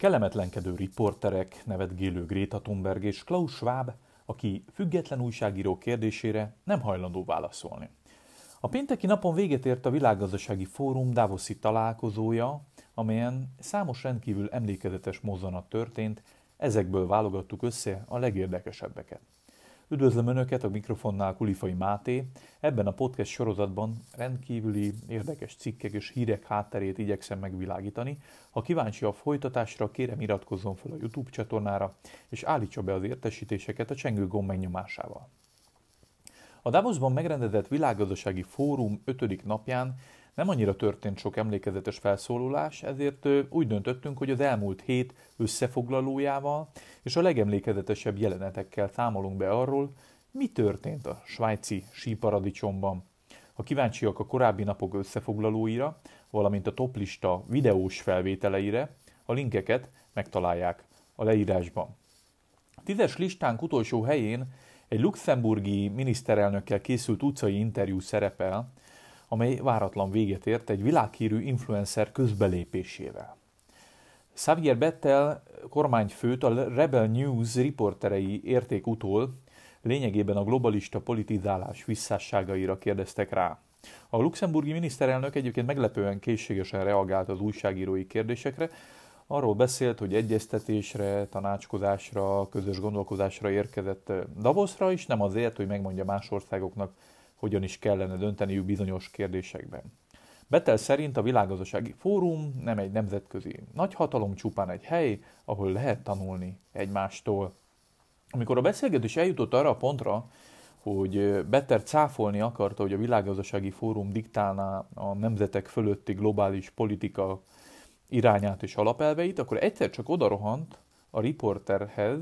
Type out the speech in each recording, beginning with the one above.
Kellemetlenkedő riporterek, nevetgélő Greta Thunberg és Klaus Schwab, aki független újságíró kérdésére nem hajlandó válaszolni. A pénteki napon véget ért a Világgazdasági Fórum Davoszi találkozója, amelyen számos rendkívül emlékezetes mozzanat történt, ezekből válogattuk össze a legérdekesebbeket. Üdvözlöm Önöket, a mikrofonnál Kulifai Máté. Ebben a podcast sorozatban rendkívüli érdekes cikkek és hírek hátterét igyekszem megvilágítani. Ha kíváncsi a folytatásra, kérem iratkozzon fel a YouTube csatornára, és állítsa be az értesítéseket a csengő gomb megnyomásával. A Davosban megrendezett világgazdasági fórum 5. napján nem annyira történt sok emlékezetes felszólalás, ezért úgy döntöttünk, hogy az elmúlt hét összefoglalójával és a legemlékezetesebb jelenetekkel számolunk be arról, mi történt a svájci síparadicsomban. Ha kíváncsiak a korábbi napok összefoglalóira, valamint a toplista videós felvételeire, a linkeket megtalálják a leírásban. A tízes listánk utolsó helyén egy luxemburgi miniszterelnökkel készült utcai interjú szerepel, amely váratlan véget ért egy világhírű influencer közbelépésével. Xavier Bettel kormányfőt a Rebel News riporterei érték utól, lényegében a globalista politizálás visszásságaira kérdeztek rá. A luxemburgi miniszterelnök egyébként meglepően készségesen reagált az újságírói kérdésekre, arról beszélt, hogy egyeztetésre, tanácskozásra, közös gondolkozásra érkezett Davosra is, nem azért, hogy megmondja más országoknak, hogyan is kellene dönteniük bizonyos kérdésekben. Betel szerint a világgazdasági fórum nem egy nemzetközi nagyhatalom, csupán egy hely, ahol lehet tanulni egymástól. Amikor a beszélgetés eljutott arra a pontra, hogy Better cáfolni akarta, hogy a világgazdasági fórum diktálná a nemzetek fölötti globális politika irányát és alapelveit, akkor egyszer csak odarohant a riporterhez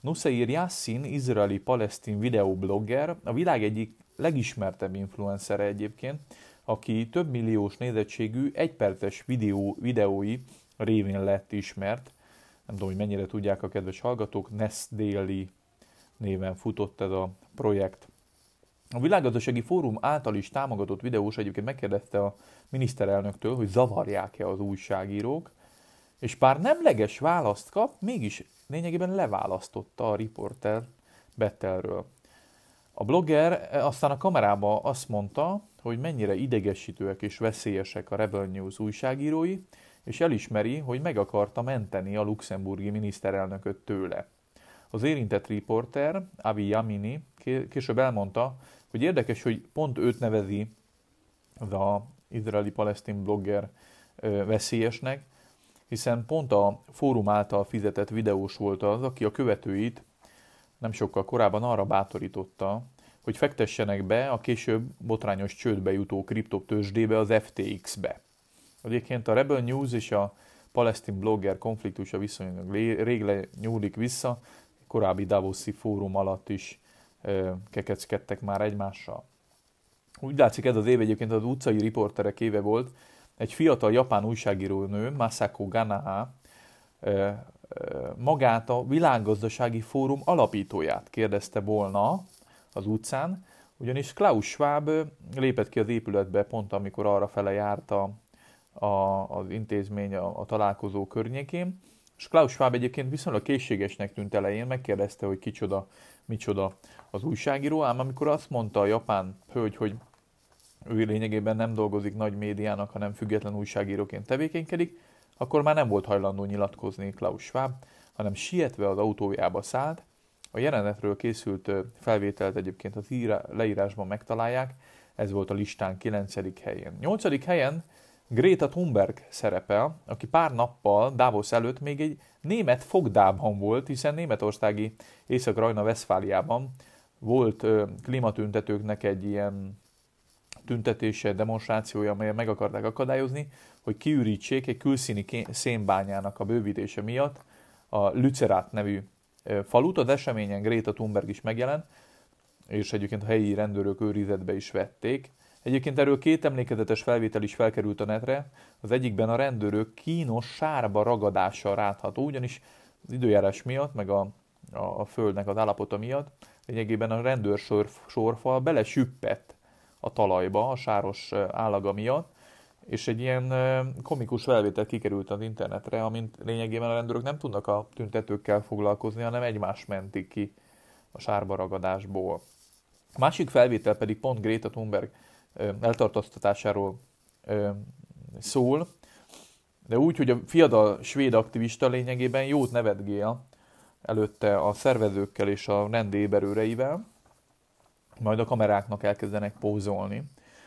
Nusseir Yassin, izraeli palesztin videoblogger, a világ egyik legismertebb influencere egyébként, aki több milliós nézettségű, egyperces videó, videói révén lett ismert. Nem tudom, hogy mennyire tudják a kedves hallgatók, Nest Daily néven futott ez a projekt. A Világgazdasági Fórum által is támogatott videós egyébként megkérdezte a miniszterelnöktől, hogy zavarják-e az újságírók, és pár nemleges választ kap, mégis lényegében leválasztotta a riporter Bettelről. A blogger eh, aztán a kamerába azt mondta, hogy mennyire idegesítőek és veszélyesek a Rebel News újságírói, és elismeri, hogy meg akarta menteni a luxemburgi miniszterelnököt tőle. Az érintett riporter, Avi Yamini, később elmondta, hogy érdekes, hogy pont őt nevezi az izraeli-palesztin blogger veszélyesnek, hiszen pont a fórum által fizetett videós volt az, aki a követőit nem sokkal korábban arra bátorította, hogy fektessenek be a később botrányos csődbe jutó kriptotősdébe, az FTX-be. Egyébként a Rebel News és a palesztin blogger konfliktusa viszonylag rég nyúlik vissza, korábbi Davoszi fórum alatt is kekeckedtek már egymással. Úgy látszik ez az év egyébként az utcai riporterek éve volt. Egy fiatal japán újságírónő, Masako Ganaha, magát a világgazdasági fórum alapítóját kérdezte volna az utcán, ugyanis Klaus Schwab lépett ki az épületbe pont amikor arra fele járt a, a, az intézmény a, a találkozó környékén, és Klaus Schwab egyébként viszonylag készségesnek tűnt elején, megkérdezte, hogy kicsoda, micsoda az újságíró, ám amikor azt mondta a japán hölgy, hogy ő lényegében nem dolgozik nagy médiának, hanem független újságíróként tevékenykedik, akkor már nem volt hajlandó nyilatkozni Klaus Schwab, hanem sietve az autójába szállt. A jelenetről készült felvételt egyébként az leírásban megtalálják, ez volt a listán 9. helyén. 8. helyen Greta Thunberg szerepel, aki pár nappal Davos előtt még egy német fogdában volt, hiszen németországi Észak-Rajna-Veszfáliában volt klimatüntetőknek egy ilyen tüntetése, demonstrációja, amelyen meg akarták akadályozni, hogy kiürítsék egy külszíni szénbányának a bővítése miatt a Lücerát nevű falut. Az eseményen Greta Thunberg is megjelent, és egyébként a helyi rendőrök őrizetbe is vették. Egyébként erről két emlékezetes felvétel is felkerült a netre. Az egyikben a rendőrök kínos sárba ragadással rátható, ugyanis az időjárás miatt, meg a, a, földnek az állapota miatt lényegében a rendőr sorfal belesüppett a talajba a sáros állaga miatt, és egy ilyen komikus felvétel kikerült az internetre, amint lényegében a rendőrök nem tudnak a tüntetőkkel foglalkozni, hanem egymás mentik ki a sárba ragadásból. A másik felvétel pedig pont Greta Thunberg eltartóztatásáról szól, de úgy, hogy a fiatal svéd aktivista lényegében jót nevetgél előtte a szervezőkkel és a rendéberőreivel, majd a kameráknak elkezdenek pózolni.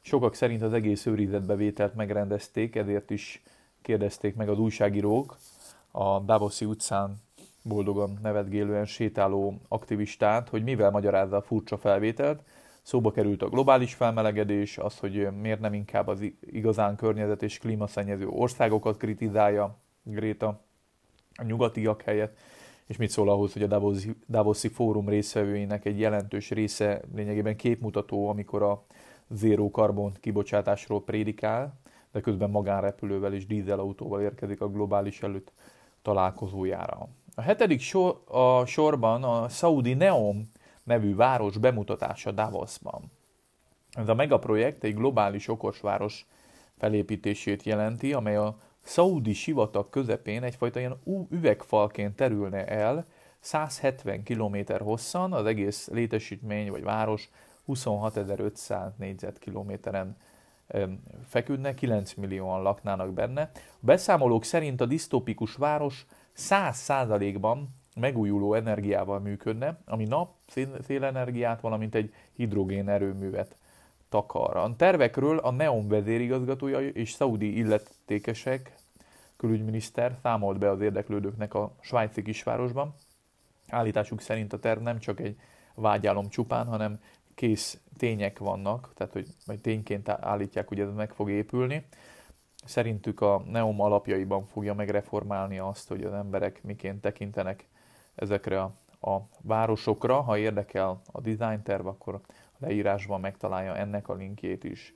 Sokak szerint az egész őrizetbevételt megrendezték, ezért is kérdezték meg az újságírók a Davoszi utcán boldogan nevetgélően sétáló aktivistát, hogy mivel magyarázza a furcsa felvételt. Szóba került a globális felmelegedés, az, hogy miért nem inkább az igazán környezet és klímaszennyező országokat kritizálja Gréta a nyugatiak helyett, és mit szól ahhoz, hogy a Davoszi, Davoszi fórum részvevőinek egy jelentős része lényegében képmutató, amikor a zéró karbon kibocsátásról prédikál, de közben magánrepülővel és dízelautóval érkezik a globális előtt találkozójára. A hetedik sor, a sorban a Saudi Neom nevű város bemutatása Davosban. Ez a megaprojekt egy globális okosváros felépítését jelenti, amely a Saudi sivatag közepén egyfajta ilyen üvegfalként terülne el, 170 km hosszan, az egész létesítmény vagy város 26.500 négyzetkilométeren feküdne, 9 millióan laknának benne. A beszámolók szerint a disztópikus város 100%-ban megújuló energiával működne, ami nap, szélenergiát, valamint egy hidrogén erőművet takar. A tervekről a NEOM vezérigazgatója és szaudi illetékesek, külügyminiszter számolt be az érdeklődőknek a svájci kisvárosban. Állításuk szerint a terv nem csak egy vágyálom csupán, hanem kész tények vannak, tehát hogy majd tényként állítják, hogy ez meg fog épülni. Szerintük a NEOM alapjaiban fogja megreformálni azt, hogy az emberek miként tekintenek ezekre a, a városokra. Ha érdekel a design terv, akkor leírásban megtalálja ennek a linkjét is.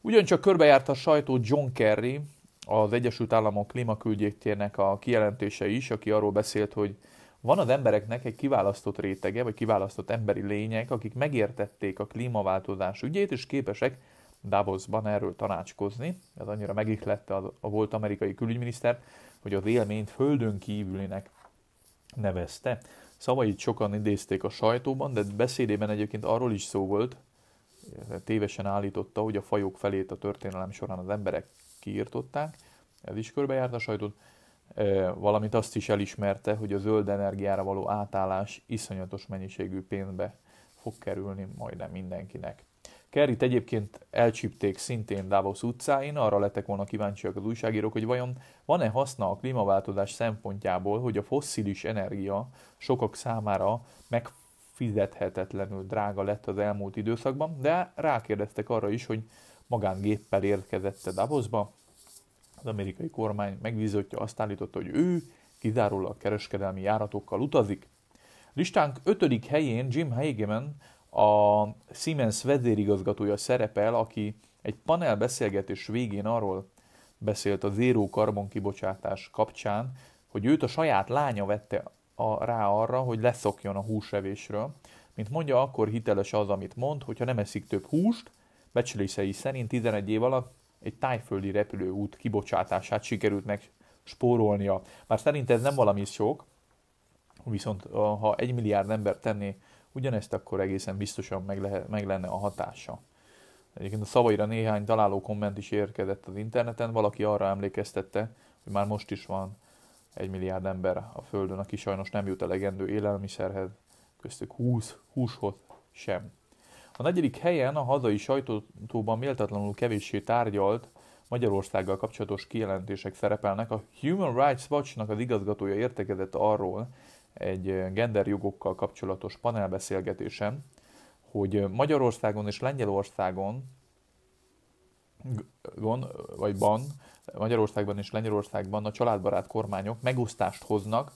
Ugyancsak körbejárt a sajtó John Kerry, az Egyesült Államok klímaküldjétjének a kijelentése is, aki arról beszélt, hogy van az embereknek egy kiválasztott rétege, vagy kiválasztott emberi lények, akik megértették a klímaváltozás ügyét, és képesek Davosban erről tanácskozni. Ez annyira megihlette a volt amerikai külügyminiszter, hogy az élményt földön kívülinek nevezte. Szavait sokan idézték a sajtóban, de beszédében egyébként arról is szó volt, tévesen állította, hogy a fajok felét a történelem során az emberek kiirtották, ez is körbejárt a sajtót, valamint azt is elismerte, hogy a zöld energiára való átállás iszonyatos mennyiségű pénzbe fog kerülni majdnem mindenkinek. Kerrit egyébként elcsípték szintén Davos utcáin, arra lettek volna kíváncsiak az újságírók, hogy vajon van-e haszna a klímaváltozás szempontjából, hogy a fosszilis energia sokak számára megfizethetetlenül drága lett az elmúlt időszakban, de rákérdeztek arra is, hogy magángéppel érkezett Davosba. Az amerikai kormány megbízottja azt állította, hogy ő kizárólag kereskedelmi járatokkal utazik. Listánk ötödik helyén Jim Hageman, a Siemens vezérigazgatója szerepel, aki egy panel beszélgetés végén arról beszélt a zéró karbonkibocsátás kapcsán, hogy őt a saját lánya vette a, rá arra, hogy leszokjon a húsevésről. Mint mondja, akkor hiteles az, amit mond, hogyha nem eszik több húst, becslései szerint 11 év alatt egy tájföldi repülőút kibocsátását sikerült meg spórolnia. Már szerint ez nem valami sok, viszont ha egy milliárd ember tenné ugyanezt, akkor egészen biztosan meg, lehet, meg lenne a hatása. Egyébként a szavaira néhány találó komment is érkezett az interneten, valaki arra emlékeztette, hogy már most is van egy milliárd ember a Földön, aki sajnos nem jut elegendő élelmiszerhez, köztük 20 húshoz sem. A negyedik helyen a hazai sajtóban méltatlanul kevéssé tárgyalt Magyarországgal kapcsolatos kijelentések szerepelnek. A Human Rights Watch-nak az igazgatója értekezett arról egy genderjogokkal kapcsolatos panelbeszélgetésen, hogy Magyarországon és Lengyelországon vagy ban, Magyarországban és Lengyelországban a családbarát kormányok megosztást hoznak,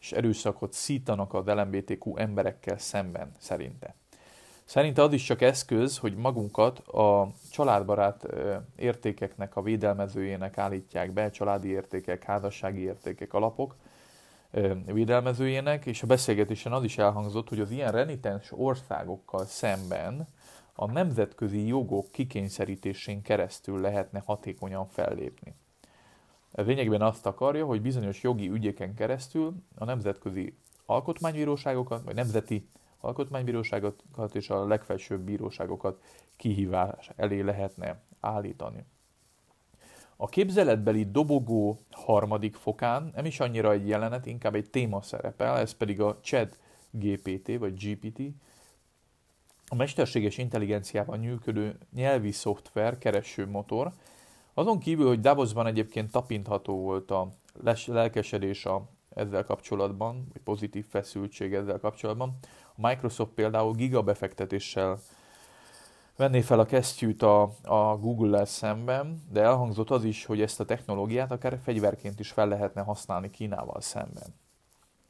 és erőszakot szítanak az LMBTQ emberekkel szemben, szerinte. Szerinte az is csak eszköz, hogy magunkat a családbarát értékeknek a védelmezőjének állítják be, családi értékek, házassági értékek, alapok védelmezőjének, és a beszélgetésen az is elhangzott, hogy az ilyen renitens országokkal szemben a nemzetközi jogok kikényszerítésén keresztül lehetne hatékonyan fellépni. Ez lényegében azt akarja, hogy bizonyos jogi ügyeken keresztül a nemzetközi alkotmánybíróságokat, vagy nemzeti alkotmánybíróságokat és a legfelsőbb bíróságokat kihívás elé lehetne állítani. A képzeletbeli dobogó harmadik fokán nem is annyira egy jelenet, inkább egy téma szerepel, ez pedig a CHAT GPT, vagy GPT, a mesterséges intelligenciában működő nyelvi szoftver, kereső motor. Azon kívül, hogy Davosban egyébként tapintható volt a lelkesedés a, ezzel kapcsolatban, vagy pozitív feszültség ezzel kapcsolatban, a Microsoft például gigabefektetéssel venné fel a kesztyűt a, a Google-lel szemben, de elhangzott az is, hogy ezt a technológiát akár fegyverként is fel lehetne használni Kínával szemben.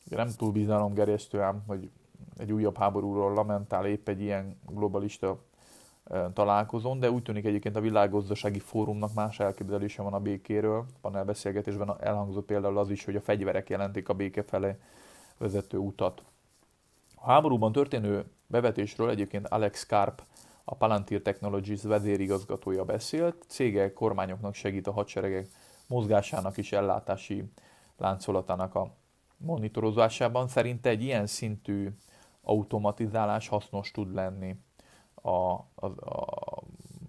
Nem túl bizalomgerjesztő ám, hogy egy újabb háborúról lamentál épp egy ilyen globalista találkozón, de úgy tűnik egyébként a világgazdasági fórumnak más elképzelése van a békéről. Panelbeszélgetésben elhangzott például az is, hogy a fegyverek jelentik a béke fele vezető utat. A háborúban történő bevetésről egyébként Alex Karp, a Palantir Technologies vezérigazgatója beszélt. Cége kormányoknak segít a hadseregek mozgásának és ellátási láncolatának a monitorozásában. Szerinte egy ilyen szintű automatizálás hasznos tud lenni a, a, a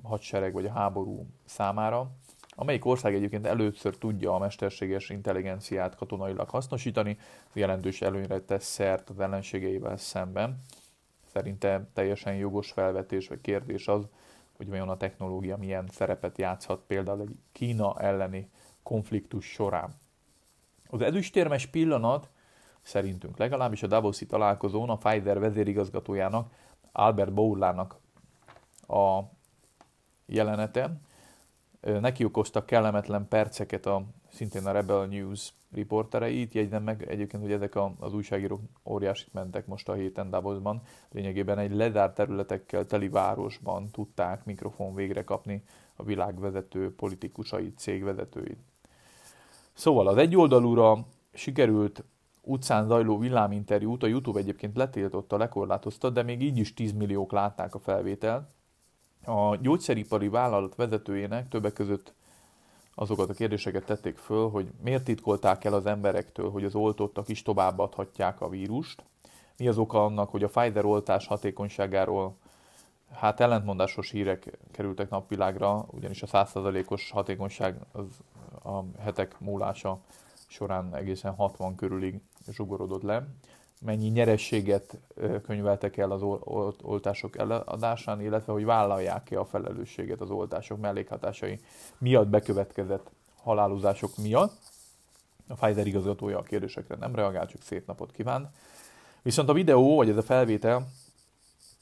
hadsereg vagy a háború számára. Amelyik ország egyébként először tudja a mesterséges intelligenciát katonailag hasznosítani, jelentős előnyre tesz szert az ellenségeivel szemben. Szerintem teljesen jogos felvetés vagy kérdés az, hogy vajon a technológia milyen szerepet játszhat például egy Kína elleni konfliktus során. Az ezüstérmes pillanat szerintünk legalábbis a Davoszi találkozón a Pfizer vezérigazgatójának, Albert Bourlának a jelenete. Neki okoztak kellemetlen perceket a szintén a Rebel News riporterei. Itt jegyzem meg egyébként, hogy ezek az újságírók óriásit mentek most a héten Davosban. Lényegében egy lezárt területekkel teli városban tudták mikrofon végre kapni a világ vezető politikusait, cégvezetőit. Szóval az egyoldalúra sikerült utcán zajló villáminterjút a YouTube egyébként letiltotta, lekorlátozta, de még így is 10 milliók látták a felvételt. A gyógyszeripari vállalat vezetőjének többek között azokat a kérdéseket tették föl, hogy miért titkolták el az emberektől, hogy az oltottak is továbbadhatják a vírust. Mi az oka annak, hogy a Pfizer oltás hatékonyságáról hát ellentmondásos hírek kerültek napvilágra, ugyanis a 100%-os hatékonyság az a hetek múlása során egészen 60 körülig zsugorodott le. Mennyi nyerességet könyveltek el az oltások eladásán, illetve hogy vállalják-e a felelősséget az oltások mellékhatásai miatt bekövetkezett halálozások miatt. A Pfizer igazgatója a kérdésekre nem reagált, csak szép napot kíván. Viszont a videó, vagy ez a felvétel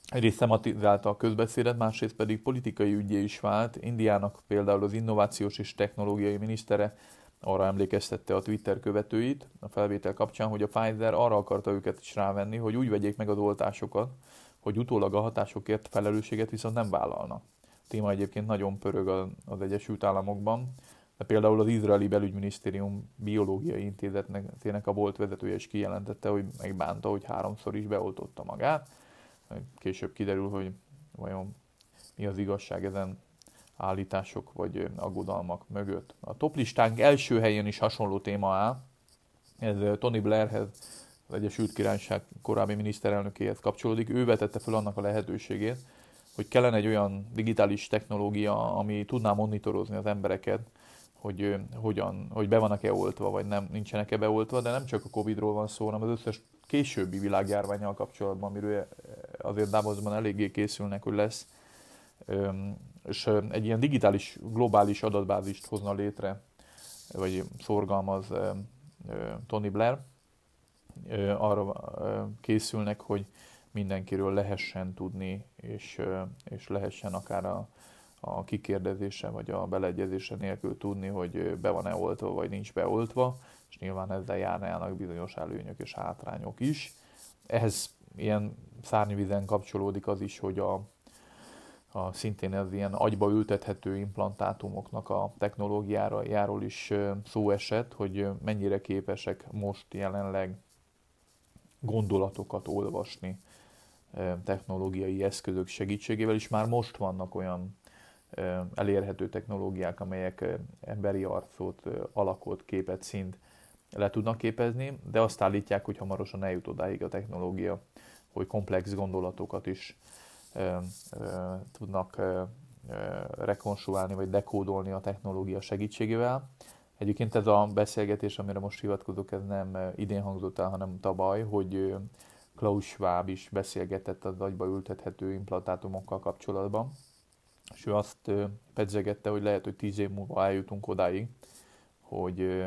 egyrészt szematizálta a közbeszédet, másrészt pedig politikai ügyé is vált. Indiának például az innovációs és technológiai minisztere arra emlékeztette a Twitter követőit a felvétel kapcsán, hogy a Pfizer arra akarta őket is rávenni, hogy úgy vegyék meg az oltásokat, hogy utólag a hatásokért felelősséget viszont nem vállalnak. A téma egyébként nagyon pörög az Egyesült Államokban, de például az izraeli belügyminisztérium biológiai intézetének a volt vezetője is kijelentette, hogy megbánta, hogy háromszor is beoltotta magát. Később kiderül, hogy vajon mi az igazság ezen állítások vagy aggodalmak mögött. A toplistánk első helyen is hasonló téma áll. Ez Tony Blairhez, az Egyesült Királyság korábbi miniszterelnökéhez kapcsolódik. Ő vetette fel annak a lehetőségét, hogy kellene egy olyan digitális technológia, ami tudná monitorozni az embereket, hogy hogyan, hogy be vannak-e oltva, vagy nem, nincsenek-e beoltva, de nem csak a Covid-ról van szó, hanem az összes későbbi világjárványal kapcsolatban, amiről azért Davosban eléggé készülnek, hogy lesz és egy ilyen digitális, globális adatbázist hozna létre, vagy szorgalmaz Tony Blair, arra készülnek, hogy mindenkiről lehessen tudni, és, és lehessen akár a, a kikérdezése vagy a beleegyezése nélkül tudni, hogy be van-e oltva, vagy nincs beoltva, és nyilván ezzel járnának bizonyos előnyök és hátrányok is. Ehhez ilyen szárnyvizen kapcsolódik az is, hogy a, a, szintén ez ilyen agyba ültethető implantátumoknak a technológiára járól is szó esett, hogy mennyire képesek most jelenleg gondolatokat olvasni technológiai eszközök segítségével is már most vannak olyan elérhető technológiák, amelyek emberi arcot, alakot, képet, szint le tudnak képezni, de azt állítják, hogy hamarosan eljut odáig a technológia, hogy komplex gondolatokat is tudnak rekonstruálni vagy dekódolni a technológia segítségével. Egyébként ez a beszélgetés, amire most hivatkozok, ez nem idén hangzott el, hanem tavaly, hogy Klaus Schwab is beszélgetett az agyba ültethető implantátumokkal kapcsolatban, és ő azt pedzegette, hogy lehet, hogy tíz év múlva eljutunk odáig, hogy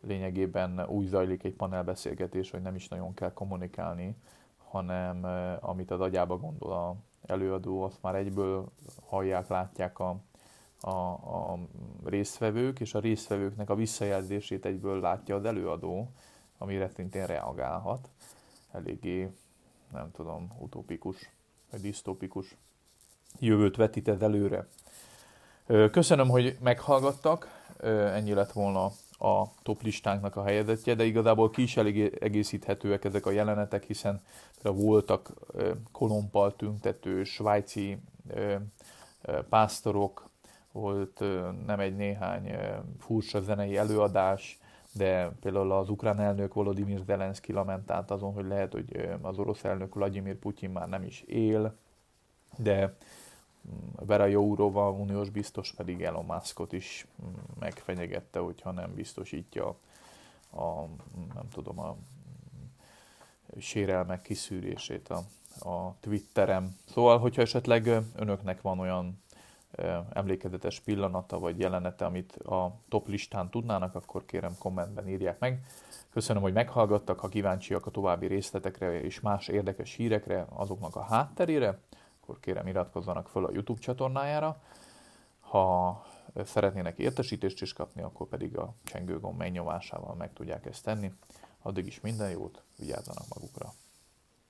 lényegében úgy zajlik egy panelbeszélgetés, hogy nem is nagyon kell kommunikálni, hanem amit az agyába gondol a előadó, azt már egyből hallják, látják a, a, a résztvevők, és a résztvevőknek a visszajelzését egyből látja az előadó, amire szintén reagálhat. Eléggé, nem tudom, utópikus, vagy disztópikus jövőt vetít előre. Köszönöm, hogy meghallgattak, ennyi lett volna a top listánknak a helyezetje, de igazából ki is elég egészíthetőek ezek a jelenetek, hiszen voltak kolompal tüntető svájci pásztorok, volt nem egy néhány furcsa zenei előadás, de például az ukrán elnök Volodymyr Zelenszky lamentált azon, hogy lehet, hogy az orosz elnök Vladimir Putyin már nem is él, de Vera Jourova, uniós biztos pedig Elon Muskot is mm, megfenyegette, hogyha nem biztosítja a, nem tudom, a sérelmek kiszűrését a, a Twitterem. Szóval, hogyha esetleg önöknek van olyan emlékezetes pillanata vagy jelenete, amit a top listán tudnának, akkor kérem kommentben írják meg. Köszönöm, hogy meghallgattak, ha kíváncsiak a további részletekre és más érdekes hírekre, azoknak a hátterére, akkor kérem iratkozzanak fel a YouTube csatornájára. Ha szeretnének értesítést is kapni, akkor pedig a csengőgomb megnyomásával meg tudják ezt tenni. Addig is minden jót, vigyázzanak magukra!